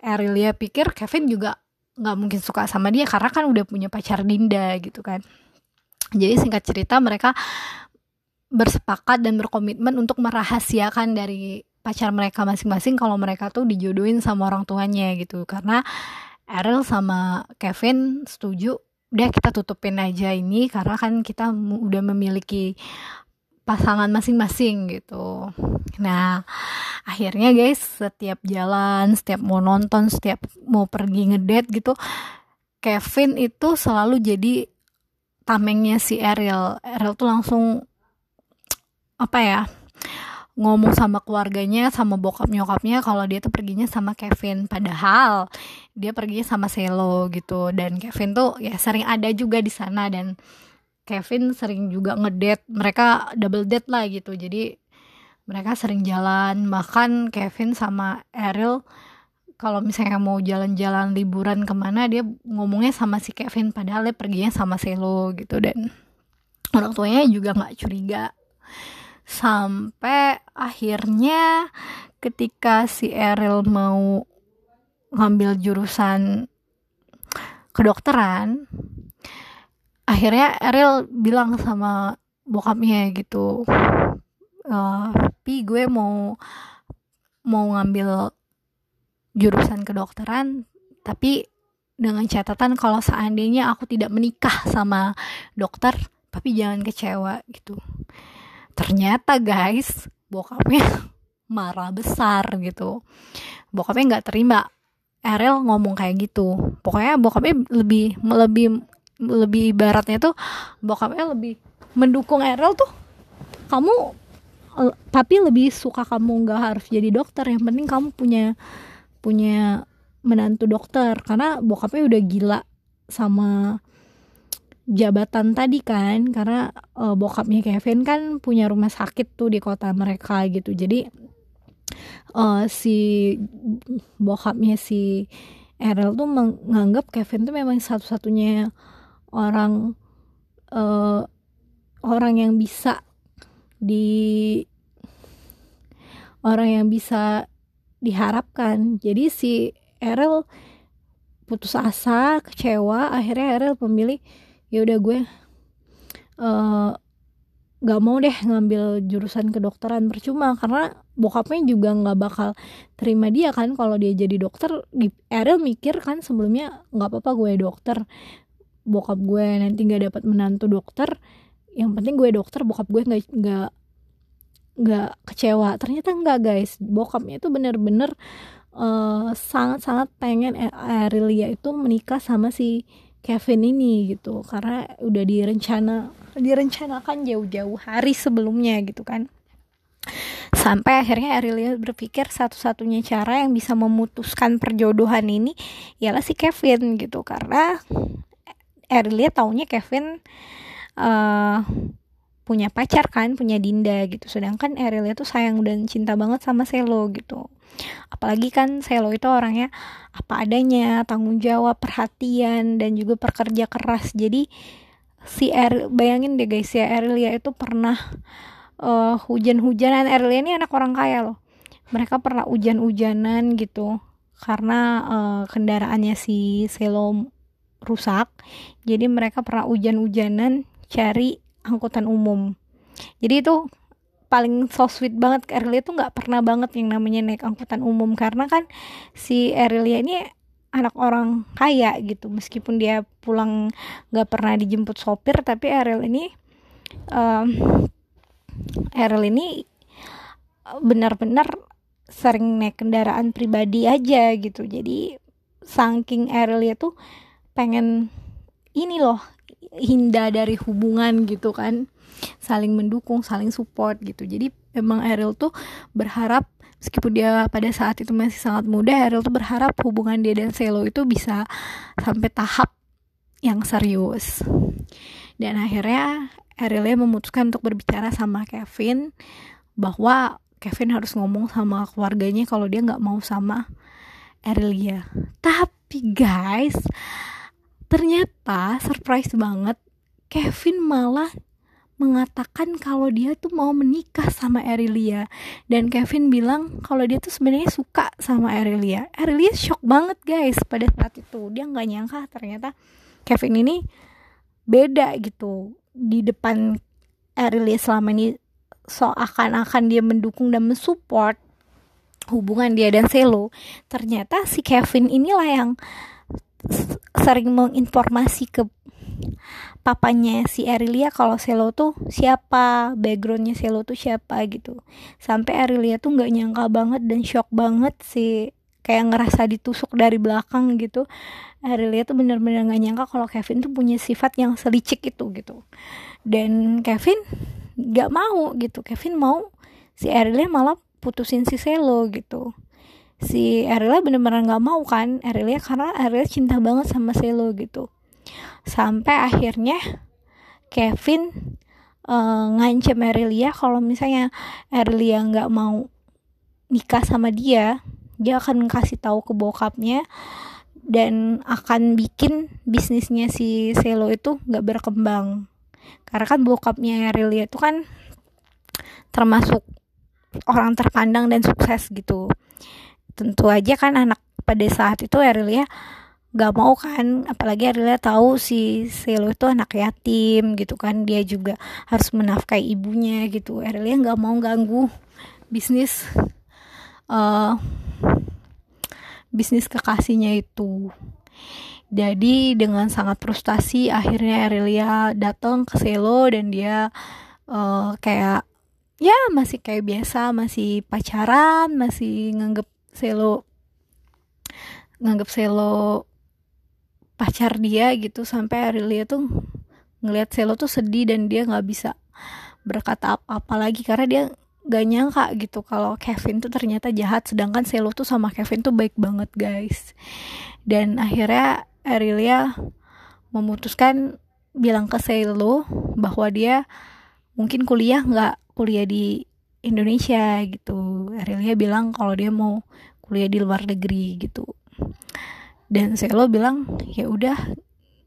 Errol ya pikir Kevin juga nggak mungkin suka sama dia karena kan udah punya pacar Dinda gitu kan. Jadi singkat cerita mereka bersepakat dan berkomitmen untuk merahasiakan dari pacar mereka masing-masing kalau mereka tuh dijodohin sama orang tuanya gitu. Karena Errol sama Kevin setuju udah kita tutupin aja ini karena kan kita udah memiliki pasangan masing-masing gitu. Nah akhirnya guys setiap jalan setiap mau nonton setiap mau pergi ngedate gitu Kevin itu selalu jadi tamengnya si Ariel Ariel tuh langsung apa ya ngomong sama keluarganya sama bokap nyokapnya kalau dia tuh perginya sama Kevin. Padahal dia perginya sama Selo gitu. Dan Kevin tuh ya sering ada juga di sana. Dan Kevin sering juga ngedate. Mereka double date lah gitu. Jadi mereka sering jalan. Bahkan Kevin sama Ariel kalau misalnya mau jalan-jalan liburan ke mana dia ngomongnya sama si Kevin. Padahal dia perginya sama Selo gitu. Dan orang tuanya juga nggak curiga sampai akhirnya ketika si Eril mau ngambil jurusan kedokteran akhirnya Eril bilang sama bokapnya gitu uh, pi gue mau mau ngambil jurusan kedokteran tapi dengan catatan kalau seandainya aku tidak menikah sama dokter tapi jangan kecewa gitu ternyata guys bokapnya marah besar gitu. Bokapnya nggak terima. Erel ngomong kayak gitu. Pokoknya bokapnya lebih lebih lebih ibaratnya tuh bokapnya lebih mendukung Erel tuh kamu tapi lebih suka kamu nggak harus jadi dokter. Yang penting kamu punya punya menantu dokter. Karena bokapnya udah gila sama jabatan tadi kan karena uh, bokapnya Kevin kan punya rumah sakit tuh di kota mereka gitu. Jadi uh, si bokapnya si Errol tuh menganggap Kevin tuh memang satu-satunya orang uh, orang yang bisa di orang yang bisa diharapkan. Jadi si Errol putus asa kecewa akhirnya Errol memilih ya udah gue uh, gak mau deh ngambil jurusan kedokteran. Percuma karena bokapnya juga nggak bakal terima dia kan. Kalau dia jadi dokter Ariel mikir kan sebelumnya nggak apa-apa gue dokter. Bokap gue nanti nggak dapat menantu dokter. Yang penting gue dokter bokap gue nggak nggak nggak kecewa. Ternyata enggak guys. Bokapnya itu bener-bener uh, sangat-sangat pengen Arilia itu menikah sama si Kevin ini gitu karena udah direncana direncanakan jauh-jauh hari sebelumnya gitu kan. Sampai akhirnya Arilia berpikir satu-satunya cara yang bisa memutuskan perjodohan ini ialah si Kevin gitu karena Arilia taunya Kevin uh, punya pacar kan punya Dinda gitu. Sedangkan Arilia tuh sayang dan cinta banget sama Selo gitu apalagi kan Selo itu orangnya apa adanya tanggung jawab perhatian dan juga pekerja keras. Jadi si Er bayangin deh guys ya Erlia itu pernah uh, hujan-hujanan. Erlia ini anak orang kaya loh. Mereka pernah hujan-hujanan gitu karena uh, kendaraannya si Selo rusak. Jadi mereka pernah hujan-hujanan cari angkutan umum. Jadi itu paling so sweet banget Erlia tuh nggak pernah banget yang namanya naik angkutan umum. Karena kan si Erlia ini anak orang kaya gitu. Meskipun dia pulang nggak pernah dijemput sopir tapi Eril ini um, Eril ini benar-benar sering naik kendaraan pribadi aja gitu. Jadi saking Eril tuh pengen ini loh hinda dari hubungan gitu kan saling mendukung saling support gitu jadi emang Ariel tuh berharap meskipun dia pada saat itu masih sangat muda Ariel tuh berharap hubungan dia dan Selo itu bisa sampai tahap yang serius dan akhirnya Ariel memutuskan untuk berbicara sama Kevin bahwa Kevin harus ngomong sama keluarganya kalau dia nggak mau sama Arilia. Tapi guys, ternyata surprise banget Kevin malah mengatakan kalau dia tuh mau menikah sama Erilia. Dan Kevin bilang kalau dia tuh sebenarnya suka sama Erilia. Erilia shock banget guys pada saat itu. Dia nggak nyangka ternyata Kevin ini beda gitu di depan Erilia selama ini. So akan-akan dia mendukung dan mensupport hubungan dia dan Selo ternyata si Kevin inilah yang sering menginformasi ke papanya si Arilia kalau Selo tuh siapa backgroundnya Selo tuh siapa gitu. Sampai Arilia tuh nggak nyangka banget dan shock banget sih. Kayak ngerasa ditusuk dari belakang gitu. Arilia tuh bener-bener nggak nyangka kalau Kevin tuh punya sifat yang selicik itu gitu. Dan Kevin nggak mau gitu. Kevin mau si Arilia malah putusin si Selo gitu. Si Arilia bener-bener nggak mau kan? Arilia karena Arilia cinta banget sama Selo gitu sampai akhirnya Kevin uh, ngancem Arilia kalau misalnya Arilia nggak mau nikah sama dia dia akan kasih tahu ke bokapnya dan akan bikin bisnisnya si Selo itu nggak berkembang. Karena kan bokapnya Arilia itu kan termasuk orang terpandang dan sukses gitu. Tentu aja kan anak pada saat itu Arilia gak mau kan apalagi Arilia tahu si Selo itu anak yatim gitu kan dia juga harus menafkahi ibunya gitu. Arilia gak mau ganggu bisnis uh, bisnis kekasihnya itu. Jadi dengan sangat frustasi akhirnya Arilia datang ke Selo dan dia uh, kayak ya masih kayak biasa masih pacaran masih nganggep Selo nganggep Selo pacar dia gitu sampai Arilia tuh ngelihat Selo tuh sedih dan dia nggak bisa berkata apa-apa lagi karena dia gak nyangka gitu kalau Kevin tuh ternyata jahat sedangkan Selo tuh sama Kevin tuh baik banget guys. Dan akhirnya Arilia memutuskan bilang ke Selo bahwa dia mungkin kuliah nggak kuliah di Indonesia gitu. Arilia bilang kalau dia mau kuliah di luar negeri gitu dan Selo bilang ya udah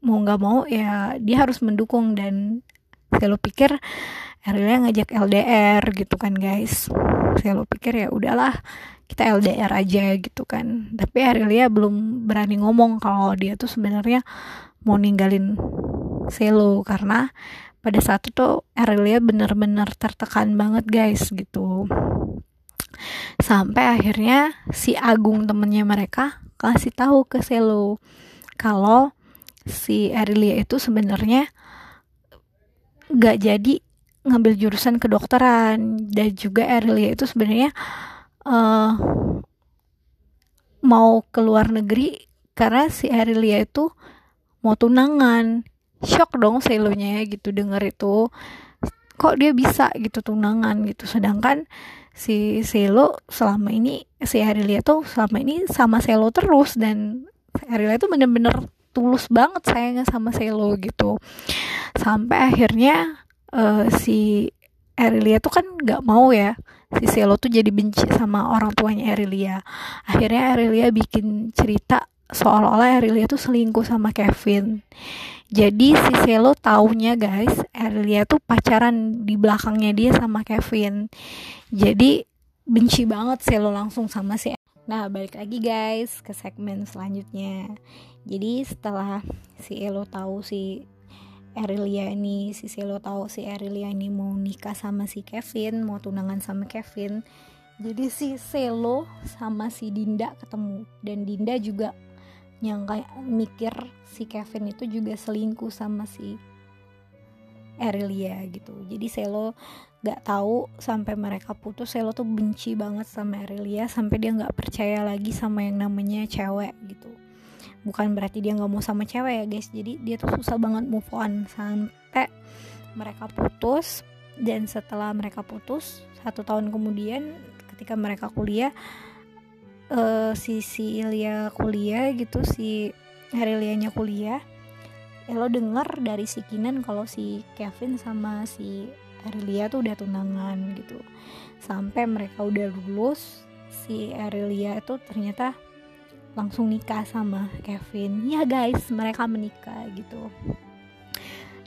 mau nggak mau ya dia harus mendukung. Dan Selo pikir Arilia ngajak LDR gitu kan guys. Selo pikir ya udahlah kita LDR aja gitu kan. Tapi Arilia belum berani ngomong kalau dia tuh sebenarnya mau ninggalin Selo. Karena pada saat itu Arilia bener-bener tertekan banget guys gitu sampai akhirnya si Agung temennya mereka kasih tahu ke Selo kalau si Arilia itu sebenarnya gak jadi ngambil jurusan kedokteran. Dan juga Arilia itu sebenarnya uh, mau ke luar negeri karena si Arilia itu mau tunangan. Shock dong selonya ya gitu denger itu. Kok dia bisa gitu tunangan gitu? Sedangkan si Selo selama ini si Arilia tuh selama ini sama Selo terus dan Arilia tuh bener-bener tulus banget sayangnya sama Selo gitu. Sampai akhirnya uh, si Arilia tuh kan nggak mau ya si Selo tuh jadi benci sama orang tuanya Arilia akhirnya Arilia bikin cerita seolah-olah Arilia tuh selingkuh sama Kevin jadi si Selo taunya guys Arilia tuh pacaran di belakangnya dia sama Kevin. Jadi benci banget Selo langsung sama si nah balik lagi guys ke segmen selanjutnya. Jadi setelah si Elo tahu si Arilia ini si Selo tahu si Arilia ini mau nikah sama si Kevin mau tunangan sama Kevin jadi si Selo sama si Dinda ketemu. Dan Dinda juga nyangka mikir si Kevin itu juga selingkuh sama si Arilia gitu. Jadi Selo gak tahu sampai mereka putus Selo tuh benci banget sama Arilia sampai dia gak percaya lagi sama yang namanya cewek gitu. Bukan berarti dia nggak mau sama cewek ya guys. Jadi dia tuh susah banget move on. Sampai mereka putus dan setelah mereka putus satu tahun kemudian ketika mereka kuliah uh, si si Ilya kuliah gitu si Harilianya kuliah ya lo denger dari si Kinan kalau si Kevin sama si Arilia tuh udah tunangan gitu. Sampai mereka udah lulus si Arilia itu ternyata langsung nikah sama Kevin. Ya guys mereka menikah gitu.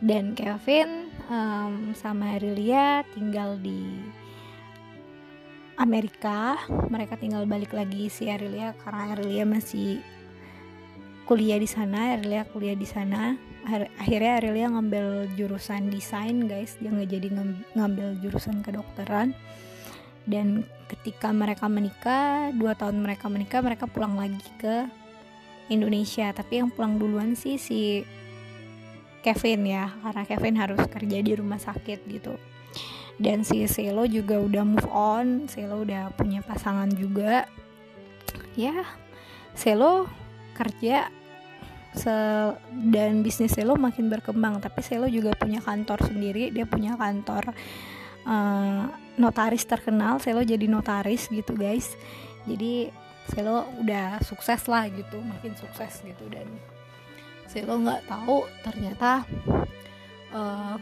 Dan Kevin um, sama Arilia tinggal di Amerika mereka tinggal balik lagi si Arilia karena Arilia masih kuliah di sana Arilia kuliah di sana. Akhirnya Arilia ngambil jurusan desain guys. Dia nggak jadi ngambil jurusan kedokteran. Dan ketika mereka menikah dua tahun mereka menikah mereka pulang lagi ke Indonesia. Tapi yang pulang duluan sih si Kevin ya karena Kevin harus kerja di rumah sakit gitu dan si Selo juga udah move on. Selo udah punya pasangan juga. Ya Selo kerja se dan bisnis Selo makin berkembang. Tapi Selo juga punya kantor sendiri. Dia punya kantor uh, notaris terkenal. Selo jadi notaris gitu guys. Jadi Selo udah sukses lah gitu. Makin sukses gitu. Dan Selo nggak tahu ternyata uh,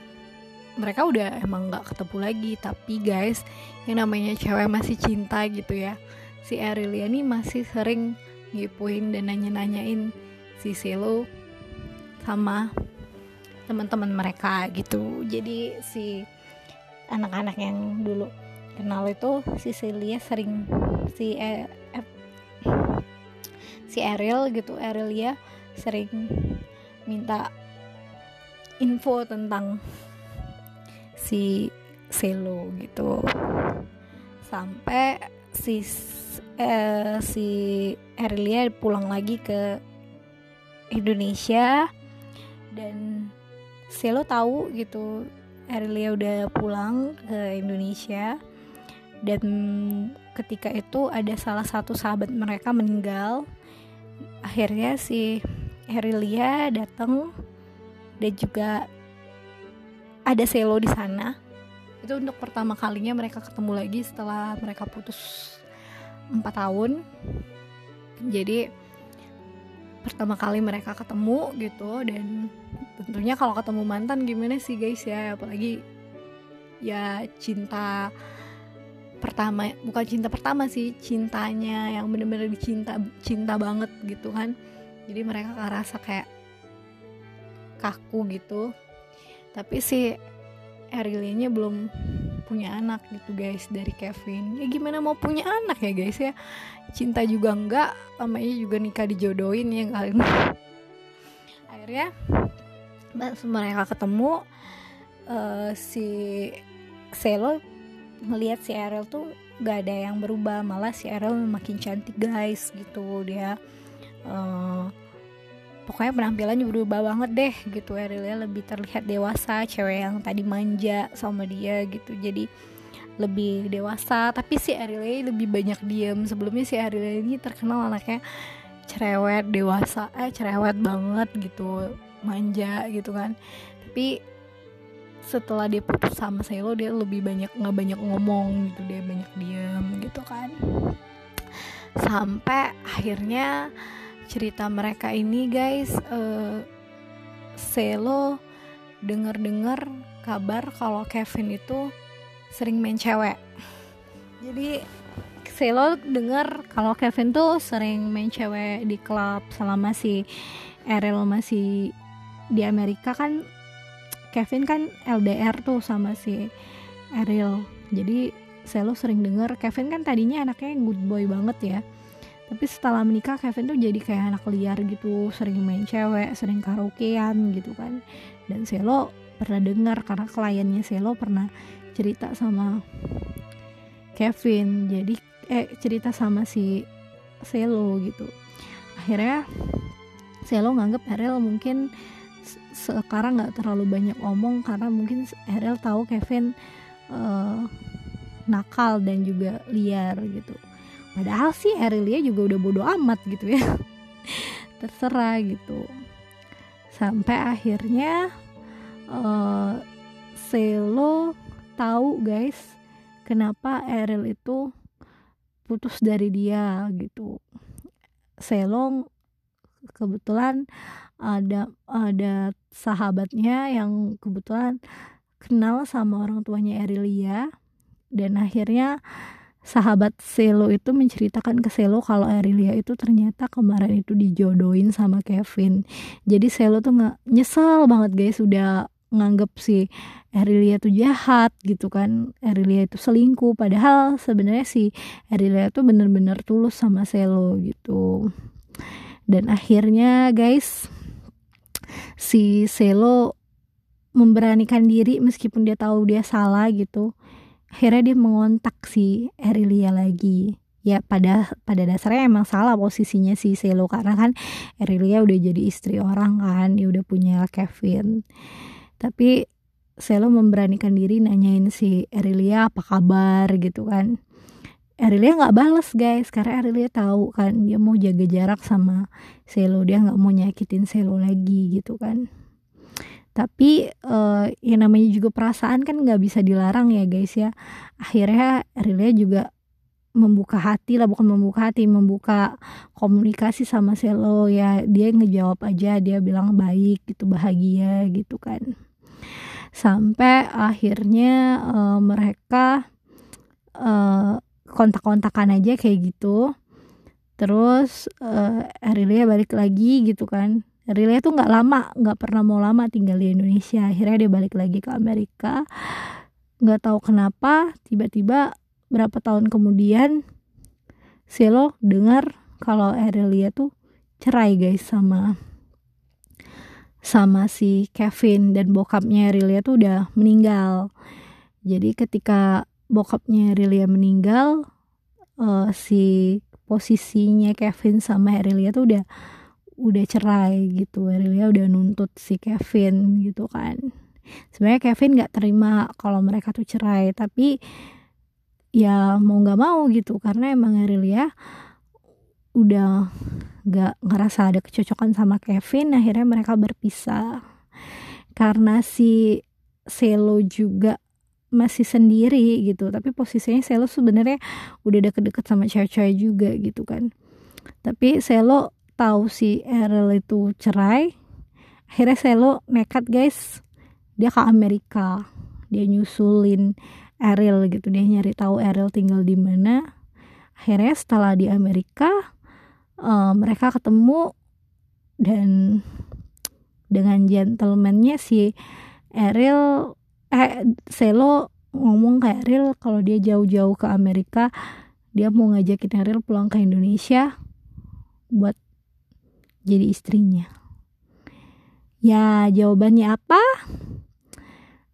mereka udah emang nggak ketemu lagi. Tapi guys yang namanya cewek masih cinta gitu ya. Si Arilia nih masih sering ngipuin dan nanya-nanyain si Selo sama teman-teman mereka gitu. Jadi si anak-anak yang dulu kenal itu si Celia sering si e, e, si Ariel gitu Ariel sering minta info tentang si Selo gitu. Sampai si eh, si Arilia pulang lagi ke Indonesia dan Selo tahu gitu Erlia udah pulang ke Indonesia dan ketika itu ada salah satu sahabat mereka meninggal. Akhirnya si Erlia datang dan juga ada Selo di sana. Itu untuk pertama kalinya mereka ketemu lagi setelah mereka putus empat tahun. Jadi pertama kali mereka ketemu gitu dan tentunya kalau ketemu mantan gimana sih guys ya? Apalagi ya cinta pertama bukan cinta pertama sih cintanya yang bener-bener dicinta cinta banget gitu kan. Jadi mereka ngerasa kayak kaku gitu tapi si Erilianya belum punya anak gitu guys dari Kevin. Ya gimana mau punya anak ya guys ya? Cinta juga enggak namanya juga nikah dijodohin ya kalian akhirnya mereka ketemu uh, si Selo melihat si Ariel tuh gak ada yang berubah. Malah si Ariel makin cantik guys gitu. Dia uh, pokoknya penampilannya berubah banget deh gitu Arielnya lebih terlihat dewasa cewek yang tadi manja sama dia gitu jadi lebih dewasa. Tapi si Arielnya lebih banyak diem. Sebelumnya si Arielnya ini terkenal anaknya cerewet dewasa eh cerewet banget gitu manja gitu kan. Tapi setelah dia putus sama Selo dia lebih banyak nggak banyak ngomong gitu dia banyak diem gitu kan. Sampai akhirnya cerita mereka ini guys. Uh, Selo denger-dengar kabar kalau Kevin itu sering main cewek. Jadi Selo dengar kalau Kevin tuh sering main cewek di klub selama si Errol masih di Amerika kan. Kevin kan LDR tuh sama si Ariel jadi Selo sering denger. Kevin kan tadinya anaknya good boy banget ya tapi setelah menikah Kevin tuh jadi kayak anak liar gitu. Sering main cewek sering karaokean gitu kan. Dan Selo pernah dengar karena kliennya Selo pernah cerita sama Kevin. Jadi eh cerita sama si Selo gitu. Akhirnya Selo nganggep Ariel mungkin sekarang nggak terlalu banyak omong karena mungkin Ariel tahu Kevin uh, nakal dan juga liar gitu padahal sih Arilia juga udah bodoh amat gitu ya. Terserah gitu. Sampai akhirnya uh, Selo tahu guys kenapa Eril itu putus dari dia gitu. Selo kebetulan ada ada sahabatnya yang kebetulan kenal sama orang tuanya Erilia. Dan akhirnya sahabat Selo itu menceritakan ke Selo kalau Arilia itu ternyata kemarin itu dijodohin sama Kevin. Jadi Selo tuh nggak nyesel banget guys udah nganggep si Arilia tuh jahat gitu kan. Arilia itu selingkuh padahal sebenarnya si Arilia tuh bener-bener tulus sama Selo gitu. Dan akhirnya guys si Selo memberanikan diri meskipun dia tahu dia salah gitu akhirnya dia mengontak si Erilia lagi. Ya pada pada dasarnya emang salah posisinya si Selo karena kan Erilia udah jadi istri orang kan dia udah punya Kevin. Tapi Selo memberanikan diri nanyain si Erilia apa kabar? gitu kan. Erilia nggak balas guys karena Erilia tahu kan dia mau jaga jarak sama Selo dia nggak mau nyakitin Selo lagi gitu kan tapi uh, yang namanya juga perasaan kan nggak bisa dilarang ya guys ya. Akhirnya Rilia juga membuka hati lah bukan membuka hati membuka komunikasi sama Selo ya. Dia ngejawab aja dia bilang baik gitu bahagia gitu kan. Sampai akhirnya uh, mereka uh, kontak-kontakan aja kayak gitu. Terus uh, Arilia balik lagi gitu kan Arilia tuh nggak lama nggak pernah mau lama tinggal di Indonesia akhirnya dia balik lagi ke Amerika nggak tahu kenapa tiba-tiba berapa tahun kemudian Selo dengar kalau Aurelia tuh cerai guys sama sama si Kevin dan bokapnya Aurelia tuh udah meninggal. Jadi ketika bokapnya Aurelia meninggal, uh, si posisinya Kevin sama Aurelia tuh udah udah cerai gitu. Aurelia udah nuntut si Kevin gitu kan. Sebenarnya Kevin nggak terima kalau mereka tuh cerai, tapi ya mau nggak mau gitu karena emang Arilia udah nggak ngerasa ada kecocokan sama Kevin akhirnya mereka berpisah karena si Selo juga masih sendiri gitu tapi posisinya Selo sebenarnya udah deket-deket sama cewek-cewek juga gitu kan tapi Selo tahu si Errol itu cerai akhirnya Selo nekat guys. Dia ke Amerika. Dia nyusulin Ariel gitu. Dia nyari tahu Ariel tinggal di mana. Akhirnya setelah di Amerika uh, mereka ketemu dan dengan gentlemannya si Ariel eh Selo ngomong ke Ariel kalau dia jauh-jauh ke Amerika dia mau ngajakin Ariel pulang ke Indonesia buat jadi istrinya. Ya jawabannya apa?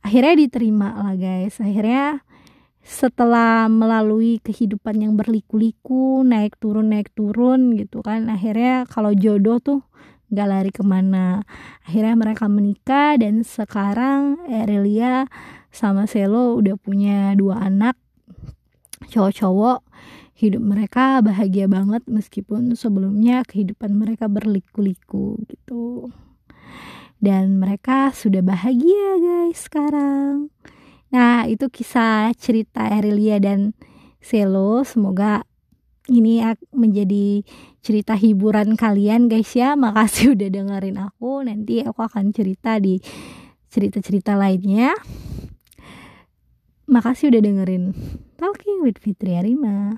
Akhirnya diterima lah guys. Akhirnya setelah melalui kehidupan yang berliku-liku naik turun naik turun gitu kan akhirnya kalau jodoh tuh nggak lari ke mana. Akhirnya mereka menikah dan sekarang Erelia sama Selo udah punya dua anak cowok-cowok hidup mereka bahagia banget meskipun sebelumnya kehidupan mereka berliku-liku gitu. Dan mereka sudah bahagia guys sekarang. Nah itu kisah cerita Erilia dan Selo. Semoga ini menjadi cerita hiburan kalian guys ya. Makasih udah dengerin aku. Nanti aku akan cerita di cerita-cerita lainnya. Makasih udah dengerin Talking with Fitri Arima